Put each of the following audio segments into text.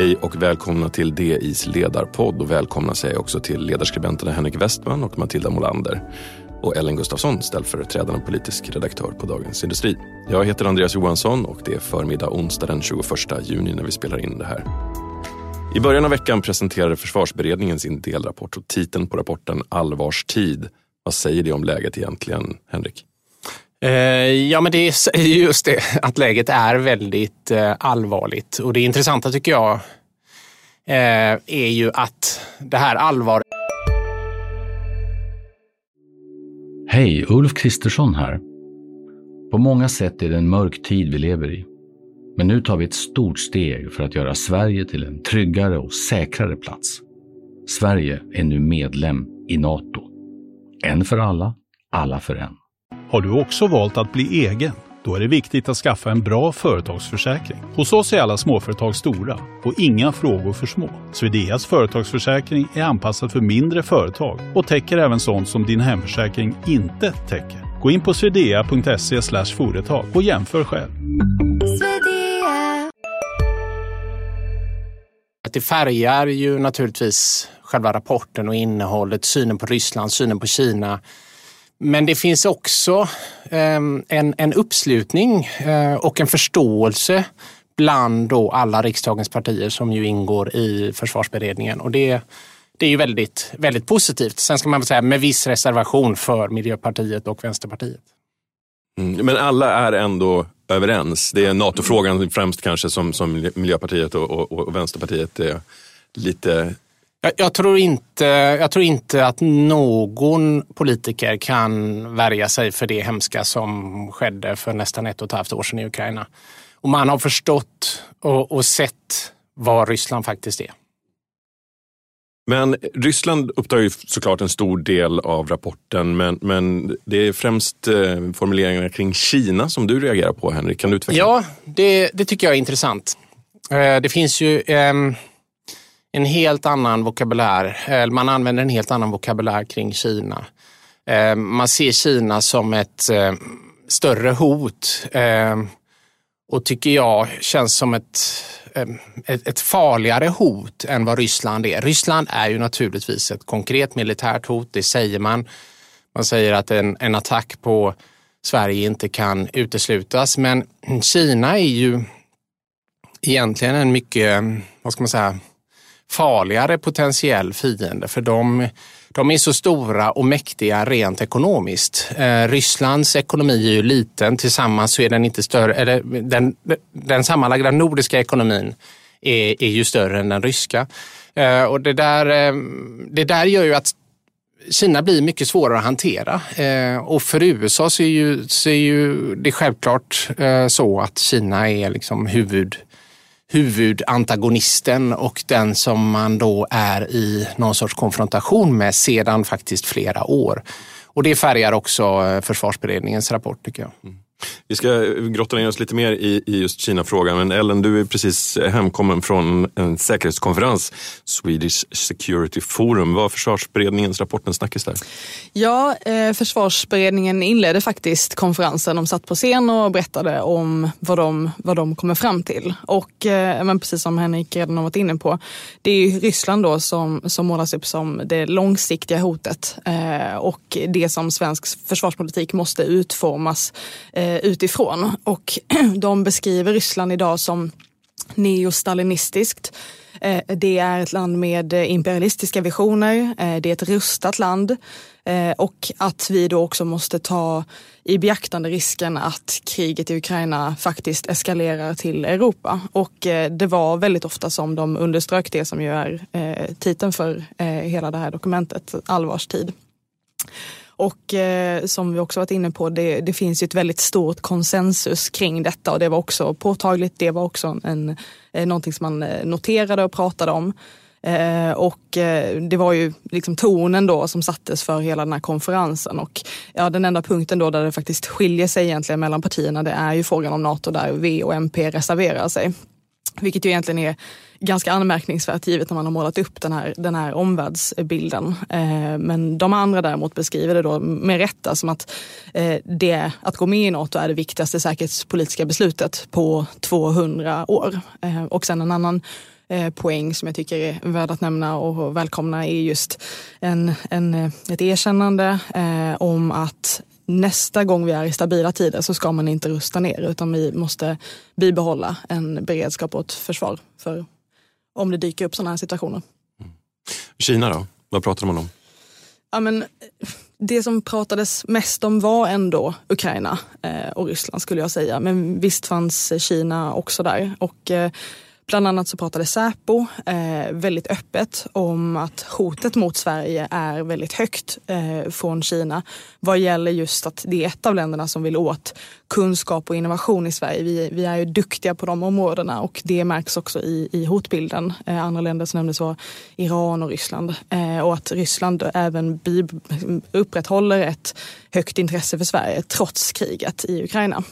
Hej och välkomna till DIs ledarpodd och välkomna säger jag också till ledarskribenterna Henrik Westman och Matilda Molander och Ellen Gustafsson, ställföreträdande politisk redaktör på Dagens Industri. Jag heter Andreas Johansson och det är förmiddag onsdag den 21 juni när vi spelar in det här. I början av veckan presenterade försvarsberedningen sin delrapport och titeln på rapporten Allvarstid. Vad säger det om läget egentligen, Henrik? Eh, ja, men det är just det, att läget är väldigt eh, allvarligt. Och det intressanta tycker jag eh, är ju att det här allvaret... Hej, Ulf Kristersson här. På många sätt är det en mörk tid vi lever i. Men nu tar vi ett stort steg för att göra Sverige till en tryggare och säkrare plats. Sverige är nu medlem i Nato. En för alla, alla för en. Har du också valt att bli egen? Då är det viktigt att skaffa en bra företagsförsäkring. Hos oss är alla småföretag stora och inga frågor för små. Swedeas företagsförsäkring är anpassad för mindre företag och täcker även sånt som din hemförsäkring inte täcker. Gå in på swedea.se företag och jämför själv. Att det färgar ju naturligtvis själva rapporten och innehållet, synen på Ryssland, synen på Kina. Men det finns också ehm, en, en uppslutning eh, och en förståelse bland då alla riksdagens partier som ju ingår i försvarsberedningen. Och det, det är ju väldigt, väldigt positivt. Sen ska man väl säga med viss reservation för Miljöpartiet och Vänsterpartiet. Mm, men alla är ändå överens. Det är NATO-frågan främst kanske som, som Miljöpartiet och, och, och Vänsterpartiet är lite jag, jag, tror inte, jag tror inte att någon politiker kan värja sig för det hemska som skedde för nästan ett och ett halvt år sedan i Ukraina. Och man har förstått och, och sett vad Ryssland faktiskt är. Men Ryssland upptar ju såklart en stor del av rapporten, men, men det är främst eh, formuleringarna kring Kina som du reagerar på, Henrik. Kan du utveckla? Ja, det, det tycker jag är intressant. Eh, det finns ju eh, en helt annan vokabulär. Eh, man använder en helt annan vokabulär kring Kina. Eh, man ser Kina som ett eh, större hot och tycker jag känns som ett, ett, ett farligare hot än vad Ryssland är. Ryssland är ju naturligtvis ett konkret militärt hot, det säger man. Man säger att en, en attack på Sverige inte kan uteslutas, men Kina är ju egentligen en mycket, vad ska man säga, farligare potentiell fiende för de, de är så stora och mäktiga rent ekonomiskt. Eh, Rysslands ekonomi är ju liten, tillsammans så är den inte större, eller den, den sammanlagda nordiska ekonomin är, är ju större än den ryska. Eh, och det där, eh, det där gör ju att Kina blir mycket svårare att hantera eh, och för USA så är ju, så är ju det självklart eh, så att Kina är liksom huvud huvudantagonisten och den som man då är i någon sorts konfrontation med sedan faktiskt flera år. Och det färgar också eh, försvarsberedningens rapport tycker jag. Mm. Vi ska grotta ner oss lite mer i, i just Kina-frågan. Men Ellen, du är precis hemkommen från en säkerhetskonferens, Swedish Security Forum. Vad var försvarsberedningens rapport en snackis där? Ja, eh, försvarsberedningen inledde faktiskt konferensen. De satt på scen och berättade om vad de, vad de kommer fram till. Och eh, men precis som Henrik redan har varit inne på, det är Ryssland då som, som målas upp som det långsiktiga hotet eh, och det som svensk försvarspolitik måste utformas Eh, Eh, utifrån. Och de beskriver Ryssland idag som neostalinistiskt. Eh, det är ett land med eh, imperialistiska visioner, eh, det är ett rustat land eh, och att vi då också måste ta i beaktande risken att kriget i Ukraina faktiskt eskalerar till Europa. Och det var väldigt ofta som de underströk det som ju är titeln för hela det här dokumentet, allvarstid. Och eh, som vi också varit inne på, det, det, finns ju ett väldigt stort konsensus kring detta och det var också påtagligt. Det var också en, eh, någonting som man eh, noterade och pratade om. Eh, och eh, det var ju liksom tonen då som sattes för hela den här konferensen och ja, den enda punkten då där det faktiskt skiljer sig egentligen mellan partierna det är ju frågan om NATO där V och MP reserverar sig. Vilket ju egentligen är ganska anmärkningsvärt givet när man har målat upp den här, den här omvärldsbilden. Eh, men de andra däremot beskriver det då med rätta som att eh, det, att gå med i Nato är det viktigaste säkerhetspolitiska beslutet på 200 år. Eh, och sen en annan eh, poäng som jag tycker är värd att nämna och välkomna är just en, en, ett erkännande eh, om att nästa gång vi är i stabila tider så ska man inte rusta ner utan vi måste bibehålla en beredskap och ett försvar för om det dyker upp sådana här situationer. Mm. Kina då? Vad pratar man om? Ja, men, det som pratades mest om var ändå Ukraina eh, och Ryssland skulle jag säga. Men visst fanns Kina också där. Och, eh, Bland annat så pratade Säpo eh, väldigt öppet om att hotet mot Sverige är väldigt högt eh, från Kina vad gäller just att det är ett av länderna som vill åt kunskap och innovation i Sverige. Vi, vi är ju duktiga på de områdena och det märks också i, i hotbilden. Eh, andra länder som nämndes var Iran och Ryssland eh, och att Ryssland även upprätthåller ett högt intresse för Sverige trots kriget i Ukraina.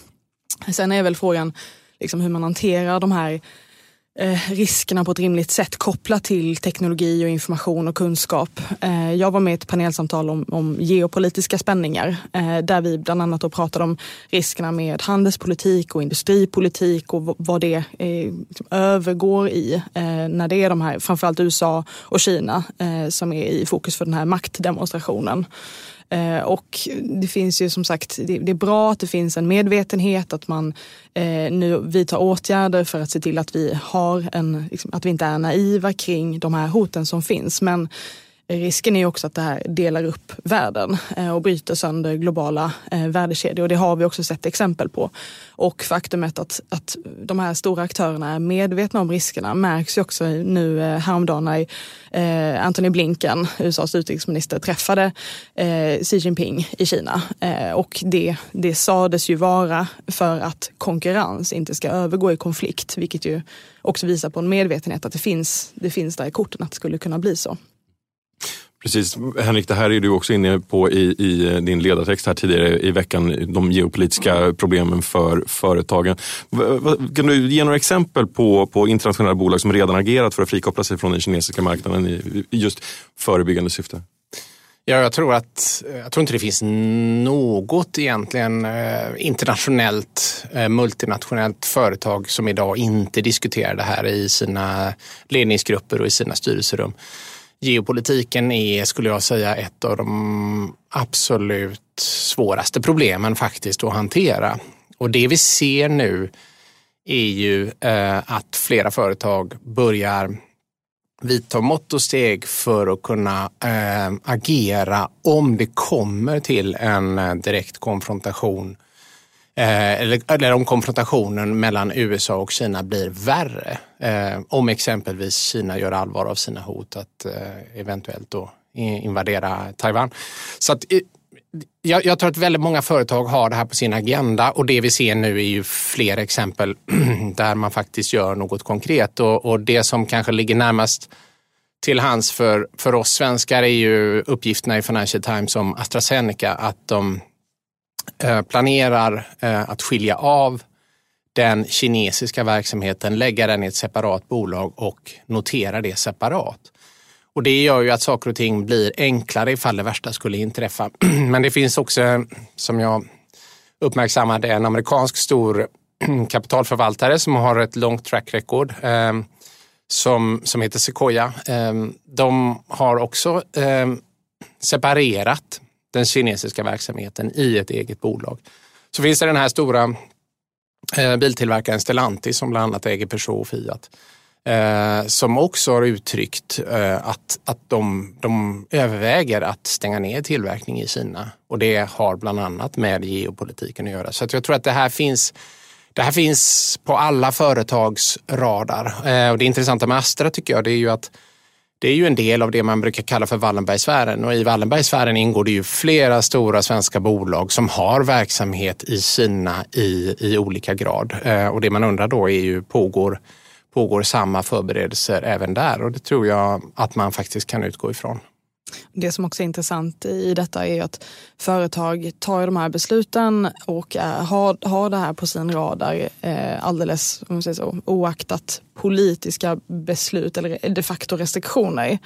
Sen är väl frågan liksom hur man hanterar de här Eh, riskerna på ett rimligt sätt kopplat till teknologi och information och kunskap. Eh, jag var med i ett panelsamtal om, om geopolitiska spänningar eh, där vi bland annat då pratade om riskerna med handelspolitik och industripolitik och vad det eh, liksom övergår i eh, när det är de här, framförallt USA och Kina eh, som är i fokus för den här maktdemonstrationen. Eh, och det finns ju som sagt, det, det, är bra att det finns en medvetenhet, att man eh, nu vidtar åtgärder för att se till att vi har en, liksom, att vi inte är naiva kring de här hoten som finns. Men Risken är också att det här delar upp världen eh, och bryter sönder globala eh, värdekedjor och det har vi också sett exempel på. Och faktumet att, att de här stora aktörerna är medvetna om riskerna märks ju också nu eh, häromdagen när Antony Blinken, USAs utrikesminister, träffade Xi Jinping i Kina. Och det, det sades ju vara för att konkurrens inte ska övergå i konflikt, vilket ju också visar på en medvetenhet att det finns, det finns där i korten att det skulle kunna bli så. Precis, Henrik, det här är du också inne på i, i eh, din ledartext här tidigare i veckan, de geopolitiska problemen för företagen. Kan du ge några exempel på, på internationella bolag som redan agerat för att frikoppla sig från den kinesiska marknaden i, just förebyggande syfte? Ja, jag tror att jag tror inte det finns något egentligen eh, internationellt eh, multinationellt företag som idag inte diskuterar det här i sina ledningsgrupper och i sina styrelserum geopolitiken är, skulle jag säga, ett av de absolut svåraste problemen faktiskt att hantera. Och det vi ser nu är ju eh, att flera företag börjar vidta mått och steg för att kunna eh, agera om det kommer till en direkt konfrontation eh, eller, eller om konfrontationen mellan USA och Kina blir värre. Eh, om exempelvis Kina gör allvar av sina hot att eh, eventuellt då invadera Taiwan. Så att, eh, jag, jag, tror att väldigt många företag har det här på sin agenda och det vi ser nu är ju fler exempel där man faktiskt gör något konkret och, och det som kanske ligger närmast till hands för, för oss svenskar är ju uppgifterna i Financial Times om AstraZeneca, att de Eh, planerar eh, att skilja av den kinesiska verksamheten, lägga den i ett separat bolag och notera det separat. Och det gör ju att saker och ting blir enklare ifall det värsta skulle inträffa. Men det finns också, som jag uppmärksammade, en amerikansk stor kapitalförvaltare som har ett långt track record eh, som, som heter Sequoia. Eh, de har också eh, separerat den kinesiska verksamheten i ett eget bolag. Så finns det den här stora Eh, biltillverkaren Stellantis som bland annat äger Peugeot och Fiat. Eh, som också har uttryckt eh, att, att de, de överväger att stänga ner tillverkning i Kina. Och det har bland annat med geopolitiken att göra. Så att jag tror att det här finns det här finns på alla företags radar. Eh, och det intressanta med Astra tycker jag det är ju att det är ju en del av det man brukar kalla för Wallenbergsfären och i Wallenbergsfären ingår det ju flera stora svenska bolag som har verksamhet i Kina i, i olika grad. Eh, och det man undrar då är ju pågår, pågår samma förberedelser även där och det tror jag att man faktiskt kan utgå ifrån. Det som också är intressant i detta är att företag tar de här besluten och eh, har, har det här på sin radar eh, alldeles om man säger så, oaktat politiska beslut eller de facto restriktioner.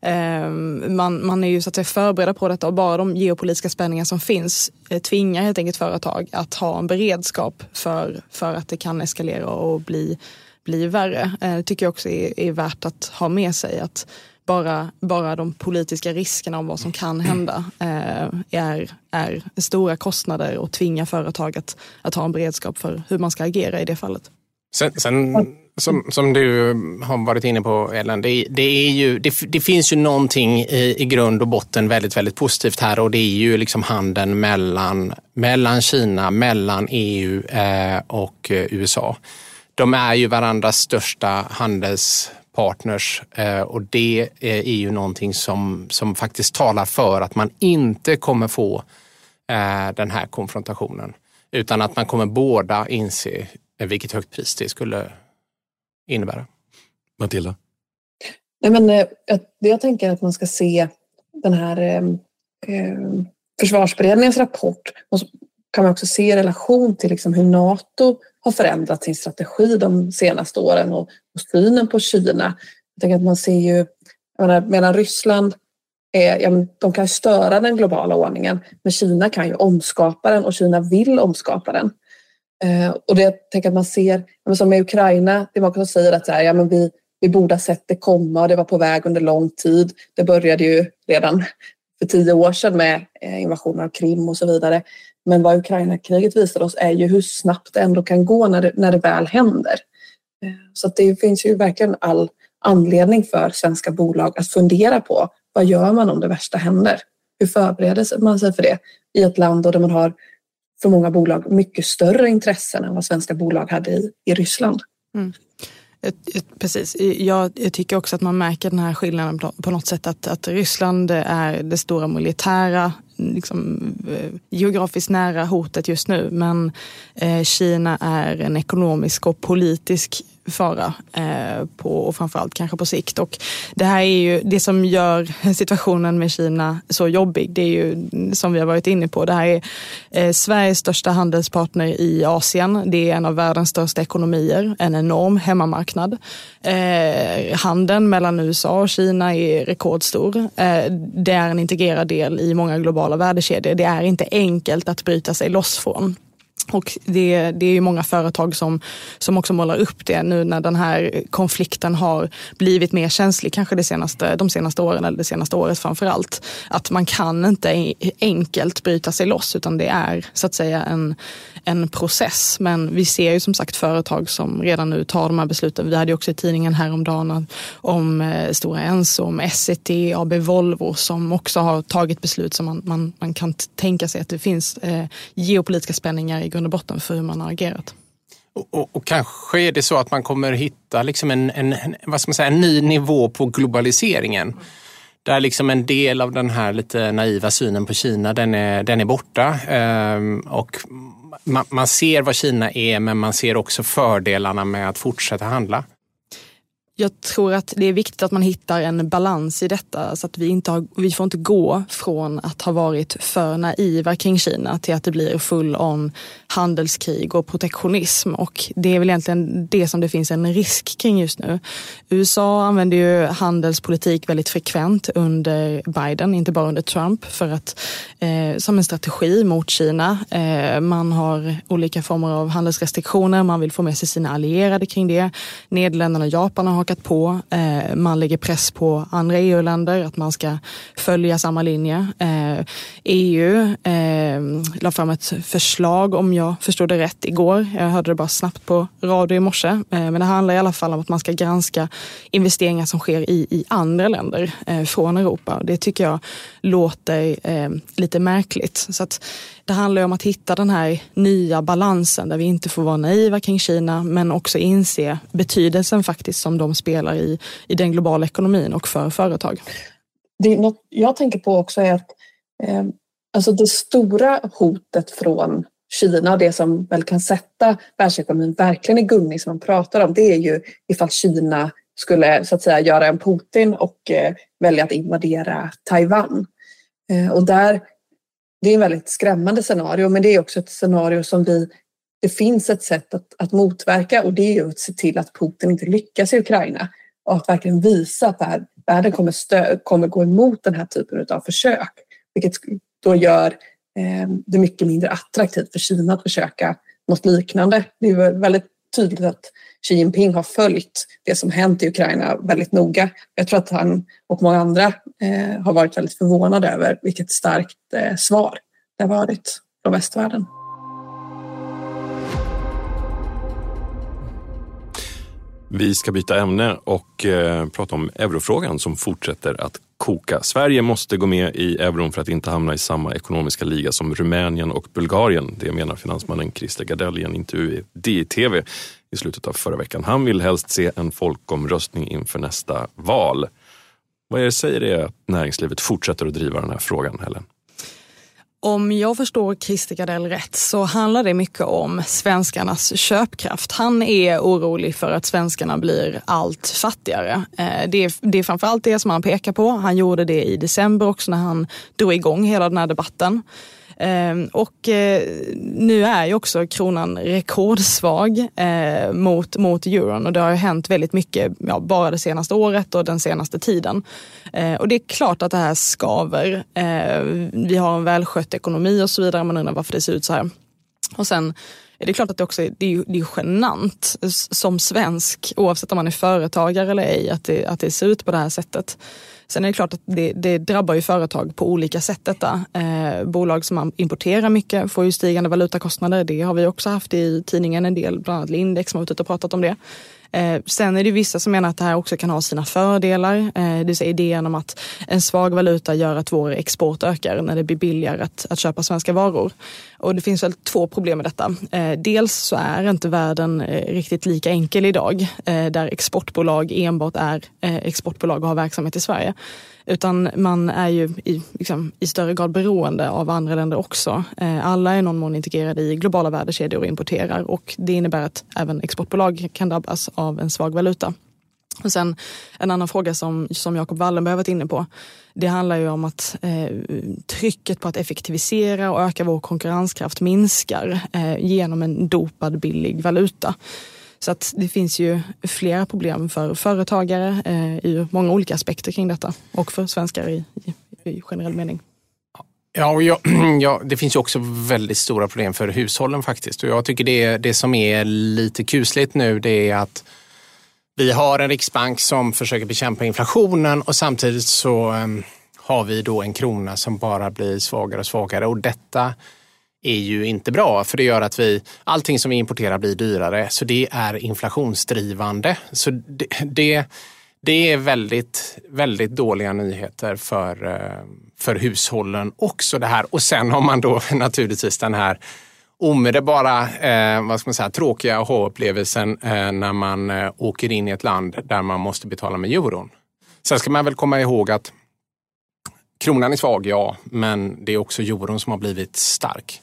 Eh, man, man är ju så att säga förberedda på detta och bara de geopolitiska spänningar som finns eh, tvingar helt enkelt företag att ha en beredskap för, för att det kan eskalera och bli bli värre. Eh, det tycker jag också är, är värt att ha med sig. att bara, bara de politiska riskerna om vad som kan hända eh, är, är stora kostnader och tvingar företag att, att ha en beredskap för hur man ska agera i det fallet. Sen, sen som, som du har varit inne på Ellen, det, det, är ju, det, det, finns ju någonting i, i grund och botten väldigt, väldigt positivt här och det är ju liksom handeln mellan, mellan Kina, mellan EU eh, och eh, USA. De är ju varandras största handels eh, och det är ju någonting som, som faktiskt talar för att man inte kommer få eh, den här konfrontationen utan att man kommer båda inse vilket högt pris det skulle innebära. Matilda? Nej, men, eh, jag, jag tänker att man ska se den här eh, eh, försvarsberedningens rapport och kan man också se i relation till liksom hur Nato har förändrat sin strategi de senaste åren och, och synen på Kina. Jag tänker att man ser ju, menar, medan Ryssland är, ja, de kan störa den globala ordningen men Kina kan ju omskapa den och Kina vill omskapa den. Eh, och det jag tänker att man ser, som med Ukraina, det är många som säger att så här, ja, men vi, vi borde ha sett det komma och det var på väg under lång tid. Det började ju redan för tio år sedan med eh, invasionen av Krim och så vidare. Men vad Ukraina-kriget visar oss är ju hur snabbt det ändå kan gå när det, när det väl händer. Eh, så att det finns ju verkligen all anledning för svenska bolag att fundera på vad gör man om det värsta händer? Hur förbereder man sig för det i ett land där man har för många bolag mycket större intressen än vad svenska bolag hade i, i Ryssland. Mm. Precis. Jag, jag, tycker också att man märker den här skillnaden på något sätt att, att Ryssland är det stora militära, liksom, eh, geografiskt nära hotet just nu. Men eh, Kina är en ekonomisk och politisk fara eh, på, och framförallt kanske på sikt. Och det här är ju det som gör situationen med Kina så jobbig. Det är ju som vi har varit inne på. Det här är eh, Sveriges största handelspartner i Asien. Det är en av världens största ekonomier, en enorm hemmamarknad. Eh, handeln mellan USA och Kina är rekordstor. Eh, det är en integrerad del i många globala värdekedjor. Det är inte enkelt att bryta sig loss från. Och det, det är ju många företag som, som också målar upp det nu när den här konflikten har blivit mer känslig, kanske det senaste, de senaste åren eller det senaste året framför allt. Att man kan inte enkelt bryta sig loss utan det är så att säga en, en process. Men vi ser ju som sagt företag som redan nu tar de här besluten. Vi hade ju också i tidningen häromdagen om eh, Stora Enso, om Essity, AB Volvo som också har tagit beslut som man, man, man kan tänka sig att det finns eh, geopolitiska spänningar i grund och botten för hur man har agerat. Och, och, och, kanske är det så att man kommer hitta liksom en, en, vad ska man säga, en ny nivå på globaliseringen. Där liksom en del av den här lite naiva synen på Kina, den är, den är borta. Ehm, och man, man ser vad Kina är, men man ser också fördelarna med att fortsätta handla jag tror att det är viktigt att man hittar en balans i detta så att vi inte har, vi får inte gå från att ha varit för naiva kring Kina till att det blir full on handelskrig och protektionism och det är väl egentligen det som det finns en risk kring just nu. USA använder ju handelspolitik väldigt frekvent under Biden, inte bara under Trump, för att eh, som en strategi mot Kina. Eh, man har olika former av handelsrestriktioner, man vill få med sig sina allierade kring det. Nederländerna och Japan har hakat på. Eh, man lägger press på andra EU-länder att man ska följa samma linje. EU eh, eh, la fram ett förslag, om jag förstod det rätt, igår. Jag hörde det bara snabbt på radio i morse. Eh, men det handlar i alla fall om att man ska granska investeringar som sker i, i andra länder eh, från Europa. Det tycker jag låter eh, lite märkligt. Så att det handlar om att hitta den här nya balansen där vi inte får vara naiva kring Kina men också inse betydelsen faktiskt som de spelar i, i den globala ekonomin och för företag. Det något jag tänker på också är att eh, alltså det stora hotet från Kina, det som väl kan sätta världsekonomin verkligen i gungning som man pratar om, det är ju ifall Kina skulle så att säga göra en Putin och eh, välja att invadera Taiwan. Eh, och där det är ett väldigt skrämmande scenario men det är också ett scenario som vi det finns ett sätt att, att motverka och det är ju att se till att Putin inte lyckas i Ukraina och att verkligen visa att världen kommer, stö, kommer gå emot den här typen av försök. Vilket då gör eh, det mycket mindre attraktivt för Kina att försöka något liknande. Det är väldigt tydligt att Xi Jinping har följt det som hänt i Ukraina väldigt noga. Jag tror att han och många andra eh, har varit väldigt förvånade över vilket starkt eh, svar det har varit från västvärlden. Vi ska byta ämne och eh, prata om eurofrågan som fortsätter att koka. Sverige måste gå med i euron för att inte hamna i samma ekonomiska liga som Rumänien och Bulgarien. Det menar finansmannen Christer Gardell i en intervju i DTV i slutet av förra veckan. Han vill helst se en folkomröstning inför nästa val. Vad är det säger det att näringslivet fortsätter att driva den här frågan, Helen? Om jag förstår Christer Gardell rätt så handlar det mycket om svenskarnas köpkraft. Han är orolig för att svenskarna blir allt fattigare. Eh, det är, det är framförallt det som han pekar på. Han gjorde det i december också när han drog igång hela den här debatten. Ehm, och eh, nu är ju också kronan rekordsvag eh, mot, mot euron och det har ju hänt väldigt mycket ja, bara det senaste året och den senaste tiden. Eh, och det är klart att det här skaver. Vi har en välskött ekonomi och så vidare, man undrar varför det ser ut så här. Och sen är det klart att det också är, det är, det är genant som svensk, oavsett om man är företagare eller ej, att det, att det ser ut på det här sättet. Sen är det klart att det, det drabbar ju företag på olika sätt detta. Eh, bolag som importerar mycket får ju stigande valutakostnader. Det har vi också haft i tidningen en del, bland annat Lindex som har varit ute och pratat om det. Eh, sen är det vissa som menar att det här också kan ha sina fördelar. Eh, det vill säga idén om att en svag valuta gör att vår export ökar när det blir billigare att, att köpa svenska varor. Och det finns väl två problem med detta. Eh, dels så är inte världen eh, riktigt lika enkel idag eh, där exportbolag enbart är eh, exportbolag och har verksamhet i Sverige. Utan man är ju i, liksom, i större grad beroende av andra länder också. Eh, alla är någon mån integrerade i globala värdekedjor och importerar och det innebär att även exportbolag kan drabbas av en svag valuta. Och sen en annan fråga som, som Jakob Wallenberg varit inne på. Det handlar ju om att eh, trycket på att effektivisera och öka vår konkurrenskraft minskar eh, genom en dopad billig valuta. Så att det finns ju flera problem för företagare eh, i många olika aspekter kring detta och för svenskar i, i, i generell mening. Ja, och jag, ja, det finns ju också väldigt stora problem för hushållen faktiskt. Och jag tycker det, det som är lite kusligt nu det är att vi har en riksbank som försöker bekämpa inflationen och samtidigt så um, har vi då en krona som bara blir svagare och svagare och detta är ju inte bra för det gör att vi, allting som vi importerar blir dyrare så det är inflationsdrivande. Så det, det, det är väldigt, väldigt dåliga nyheter för, eh, för hushållen också det här. Och sen har man då naturligtvis den här omedelbara, eh, vad ska man säga, tråkiga aha-upplevelsen eh, när man eh, åker in i ett land där man måste betala med euron. Sen ska man väl komma ihåg att kronan är svag, ja, men det är också euron som har blivit stark.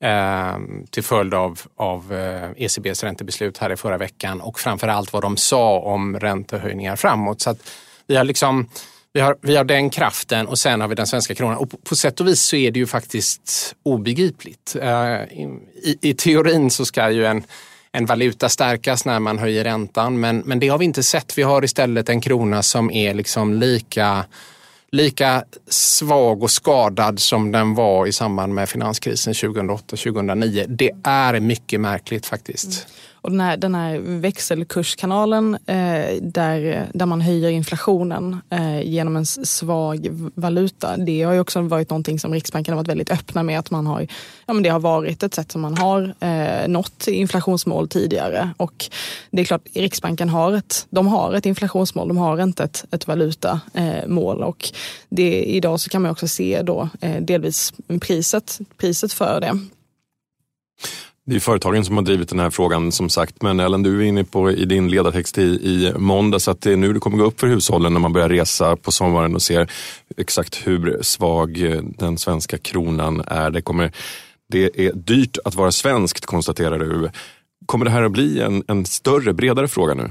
Ehm, till följd av, av eh, ECBs räntebeslut här i förra veckan och framförallt vad de sa om räntehöjningar framåt. Så att vi har liksom vi har, vi har den kraften och sen har vi den svenska kronan. Och på, på sätt och vis så är det ju faktiskt obegripligt. Ehm, I, I teorin så ska ju en, en valuta stärkas när man höjer räntan men, men det har vi inte sett. Vi har istället en krona som är liksom lika lika svag och skadad som den var i samband med finanskrisen 2008-2009. Det är mycket märkligt faktiskt. Mm. Och den här, den här växelkurskanalen eh, där, där man höjer inflationen eh, genom en svag valuta. Det har ju också varit någonting som Riksbanken har varit väldigt öppna med. att man har, ja, men Det har varit ett sätt som man har eh, nått inflationsmål tidigare. Och det är klart, Riksbanken har ett, de har ett inflationsmål, de har inte ett, ett valutamål. Eh, och det, idag så kan man också se då, eh, delvis priset, priset för det. Det är företagen som har drivit den här frågan som sagt. Men Ellen, du är inne på i din ledartext i, i måndags att det är nu det kommer gå upp för hushållen när man börjar resa på sommaren och ser exakt hur svag eh, den svenska kronan är. Det, kommer, det är dyrt att vara svenskt konstaterar du. Kommer det här att bli en, en större, bredare fråga nu?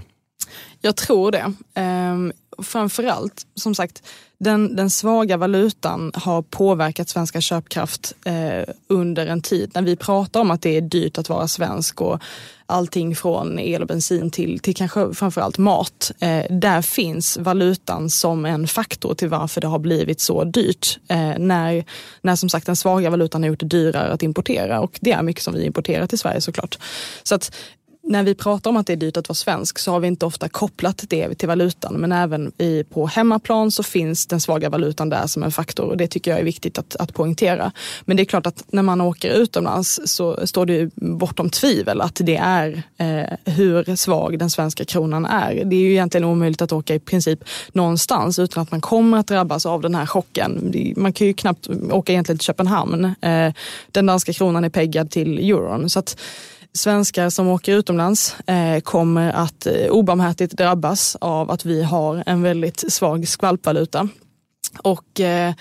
Jag tror det. Ehm, Framförallt, som sagt, den, den svaga valutan har påverkat svenska köpkraft eh, under en tid. När vi pratar om att det är dyrt att vara svensk och allting från el och bensin till, till kanske framförallt mat. Eh, där finns valutan som en faktor till varför det har blivit så dyrt. Eh, när, när som sagt den svaga valutan har gjort det dyrare att importera och det är mycket som vi importerar till Sverige såklart. Så att när vi pratar om att det är dyrt att vara svensk så har vi inte ofta kopplat det till valutan. Men även i, på hemmaplan så finns den svaga valutan där som en faktor och det tycker jag är viktigt att, att poängtera. Men det är klart att när man åker utomlands så står det ju bortom tvivel att det är eh, hur svag den svenska kronan är. Det är ju egentligen omöjligt att åka i princip någonstans utan att man kommer att drabbas av den här chocken. Man kan ju knappt åka egentligen till Köpenhamn. Eh, den danska kronan är peggad till euron. Så att, svenskar som åker utomlands eh, kommer att eh, obarmhärtigt drabbas av att vi har en väldigt svag skvalpvaluta. Och eh,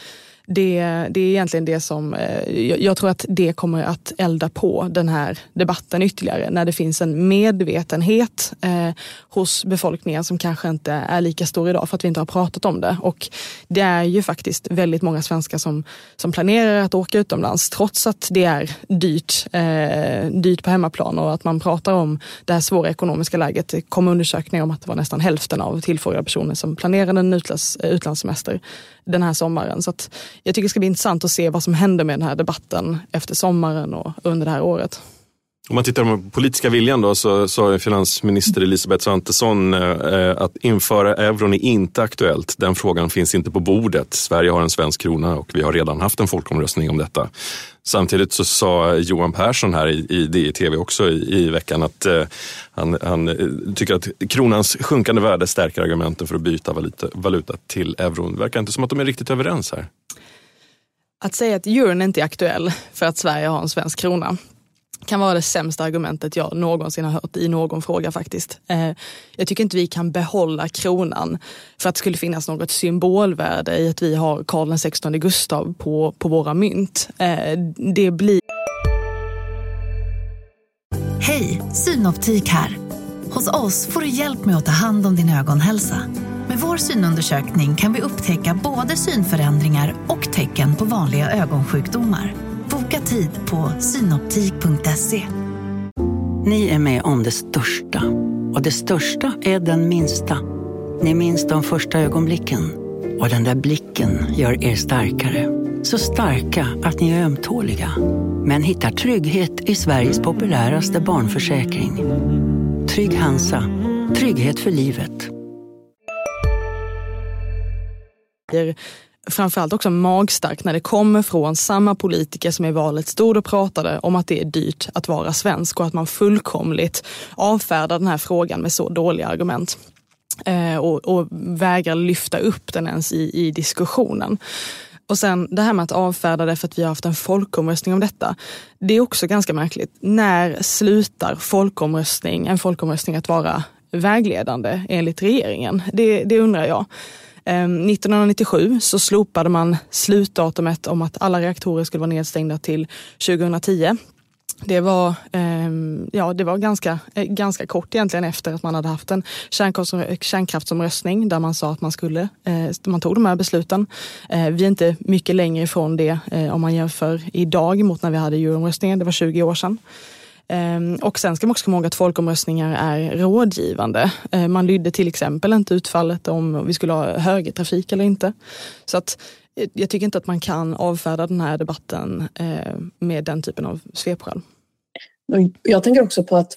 det, det är egentligen det som, eh, jag, jag tror att det kommer att elda på den här debatten ytterligare när det finns en medvetenhet eh, hos befolkningen som kanske inte är lika stor idag för att vi inte har pratat om det. Och det är ju faktiskt väldigt många svenskar som, som planerar att åka utomlands trots att det är dyrt, eh, dyrt på hemmaplan och att man pratar om det här svåra ekonomiska läget. Det kom undersökningar om att det var nästan hälften av tillfrågade personer som planerade en utlands, eh, utlandssemester den här sommaren. Så jag tycker det ska bli intressant att se vad som händer med den här debatten efter sommaren och under det här året. Om man tittar på den politiska viljan då så sa finansminister Elisabeth Svantesson eh, att införa euron är inte aktuellt. Den frågan finns inte på bordet. Sverige har en svensk krona och vi har redan haft en folkomröstning om detta. Samtidigt så sa Johan Persson här i, i DI-TV också i, i veckan att eh, han, han, eh, tycker att kronans sjunkande värde stärker argumenten för att byta valuta, valuta till euron. Det verkar inte som att de är riktigt överens här. Att säga att euron inte är aktuell för att Sverige har en svensk krona kan vara det sämsta argumentet jag någonsin har hört i någon fråga faktiskt. Eh, jag tycker inte vi kan behålla kronan för att det skulle finnas något symbolvärde i att vi har Karl XVI Gustav på, på våra mynt. Eh, det blir... Hej, Synoptik här. Hos oss får du hjälp med att ta hand om din ögonhälsa. Med vår synundersökning kan vi upptäcka både synförändringar och tecken på vanliga ögonsjukdomar. Boka tid på synoptik.se. Ni är med om det största. Och det största är den minsta. Ni minns de första ögonblicken. Och den där blicken gör er starkare. Så starka att ni är ömtåliga. Men hittar trygghet i Sveriges populäraste barnförsäkring. Trygg Hansa. Trygghet för livet framförallt också magstarkt när det kommer från samma politiker som i valet stod och pratade om att det är dyrt att vara svensk och att man fullkomligt avfärdar den här frågan med så dåliga argument. Eh, och, och vägrar lyfta upp den ens i, i diskussionen. Och sen det här med att avfärda det för att vi har haft en folkomröstning om detta. Det är också ganska märkligt. När slutar folkomröstning, en folkomröstning att vara vägledande enligt regeringen? Det, det undrar jag. Ehm, 1997 så slopade man slutdatumet om att alla reaktorer skulle vara nedstängda till 2010. Det var, ehm, ja, det var ganska, eh, ganska kort egentligen efter att man hade haft en kärnkraftsomröstning där man sa att man skulle, eh, man tog de här besluten. Eh, vi är inte mycket längre ifrån det om man jämför idag mot när vi hade euroomröstningen, det var 20 år sedan. Ehm, och sen ska man också komma ihåg att folkomröstningar är rådgivande. Ehm, man lydde till exempel inte utfallet om vi skulle ha högertrafik eller inte. Så att eh, jag tycker inte att man kan avfärda den här debatten ehm, med den typen av svepskäl. Jag tänker också på att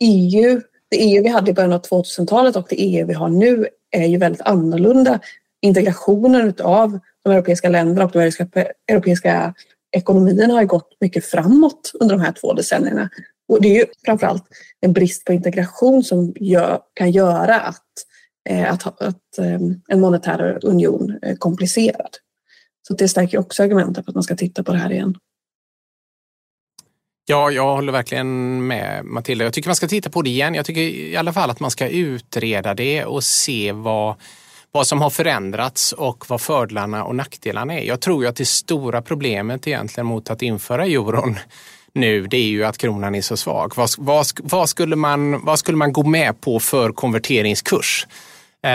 EU, det EU vi hade i början av 2000-talet och det EU vi har nu är ju väldigt annorlunda. Integrationen av de europeiska länderna och de europeiska ekonomin har gått mycket framåt under de här två decennierna. Och det är ju framförallt en brist på integration som gör, kan göra att, eh, att, att eh, en monetär union är komplicerad. Så det stärker också argumentet för att man ska titta på det här igen. Ja, jag håller verkligen med Matilda. Jag tycker man ska titta på det igen. Jag tycker i alla fall att man ska utreda det och se vad vad som har förändrats och vad fördelarna och nackdelarna är. Jag tror ju att det stora problemet egentligen mot att införa euron nu, det är ju att kronan är så svag. Vad, vad, vad, skulle, man, vad skulle man gå med på för konverteringskurs? Eh,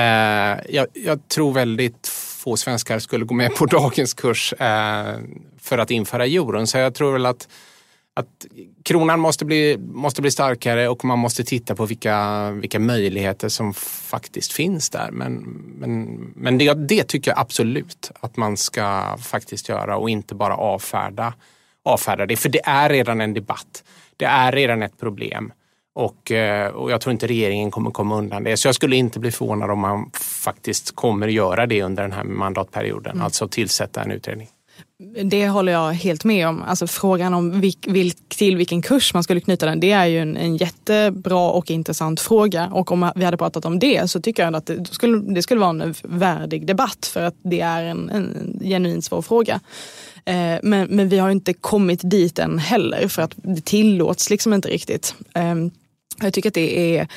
jag, jag, tror väldigt få svenskar skulle gå med på dagens kurs eh, för att införa euron. Så jag tror väl att att kronan måste bli, måste bli starkare och man måste titta på vilka, vilka möjligheter som faktiskt finns där. Men, men, men det, det tycker jag absolut att man ska faktiskt göra och inte bara avfärda, avfärda det. För det är redan en debatt. Det är redan ett problem. Och, eh, och jag tror inte regeringen kommer komma undan det. Så jag skulle inte bli förvånad om man faktiskt kommer göra det under den här mandatperioden. Mm. Alltså tillsätta en utredning. Det håller jag helt med om. Alltså frågan om vilk, vilk, till vilken kurs man skulle knyta den, det är ju en, en, jättebra och intressant fråga. Och om vi hade pratat om det så tycker jag att det skulle, det skulle vara en värdig debatt för att det är en, en genuint svår fråga. Eh, men, men vi har inte kommit dit än heller för att det tillåts liksom inte riktigt. Eh, jag tycker att det är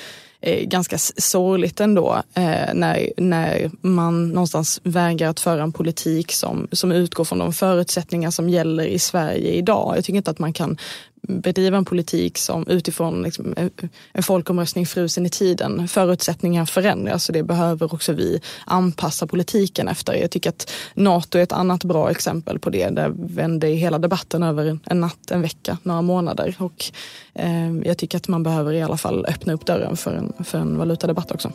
eh, ganska sorgligt ändå eh, när, när man någonstans vägrar att föra en politik som, som utgår från de förutsättningar som gäller i Sverige idag. Jag tycker inte att man kan bedriva en politik som utifrån liksom, en folkomröstning frusen i tiden. Förutsättningar förändras och det behöver också vi anpassa politiken efter. Jag tycker att NATO är ett annat bra exempel på det. Där vände hela debatten över en natt, en vecka, några månader. Och, eh, jag tycker att man behöver i alla fall öppna upp dörren för en, för en valutadebatt också.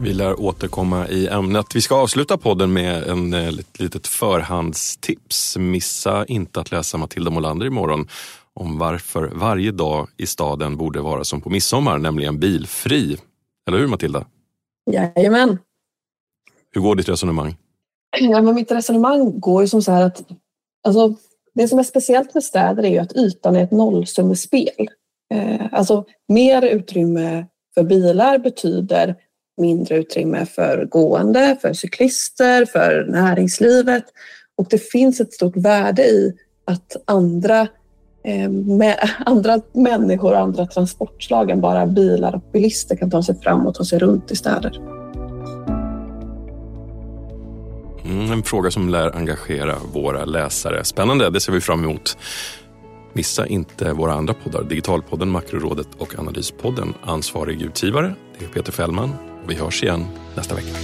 Vi lär återkomma i ämnet. Vi ska avsluta podden med en eh, litet förhandstips. Missa inte att läsa Matilda Molander imorgon om varför varje dag i staden borde vara som på midsommar, nämligen bilfri. Eller hur Matilda? Jajamän. Hur går ditt resonemang? Ja, men mitt resonemang går ju som så här att alltså, det som är speciellt med städer är ju att ytan är ett nollsummespel. Eh, alltså mer utrymme för bilar betyder mindre utrymme för gående, för cyklister, för näringslivet. Och det finns ett stort värde i att andra, eh, med, andra människor och andra transportslag än bara bilar och bilister kan ta sig fram och ta sig runt i städer. Mm, en fråga som lär engagera våra läsare. Spännande, det ser vi fram emot. Missa inte våra andra poddar, Digitalpodden, Makrorådet och Analyspodden. Ansvarig utgivare, det är Peter Fällman. Vi hörs igen nästa vecka.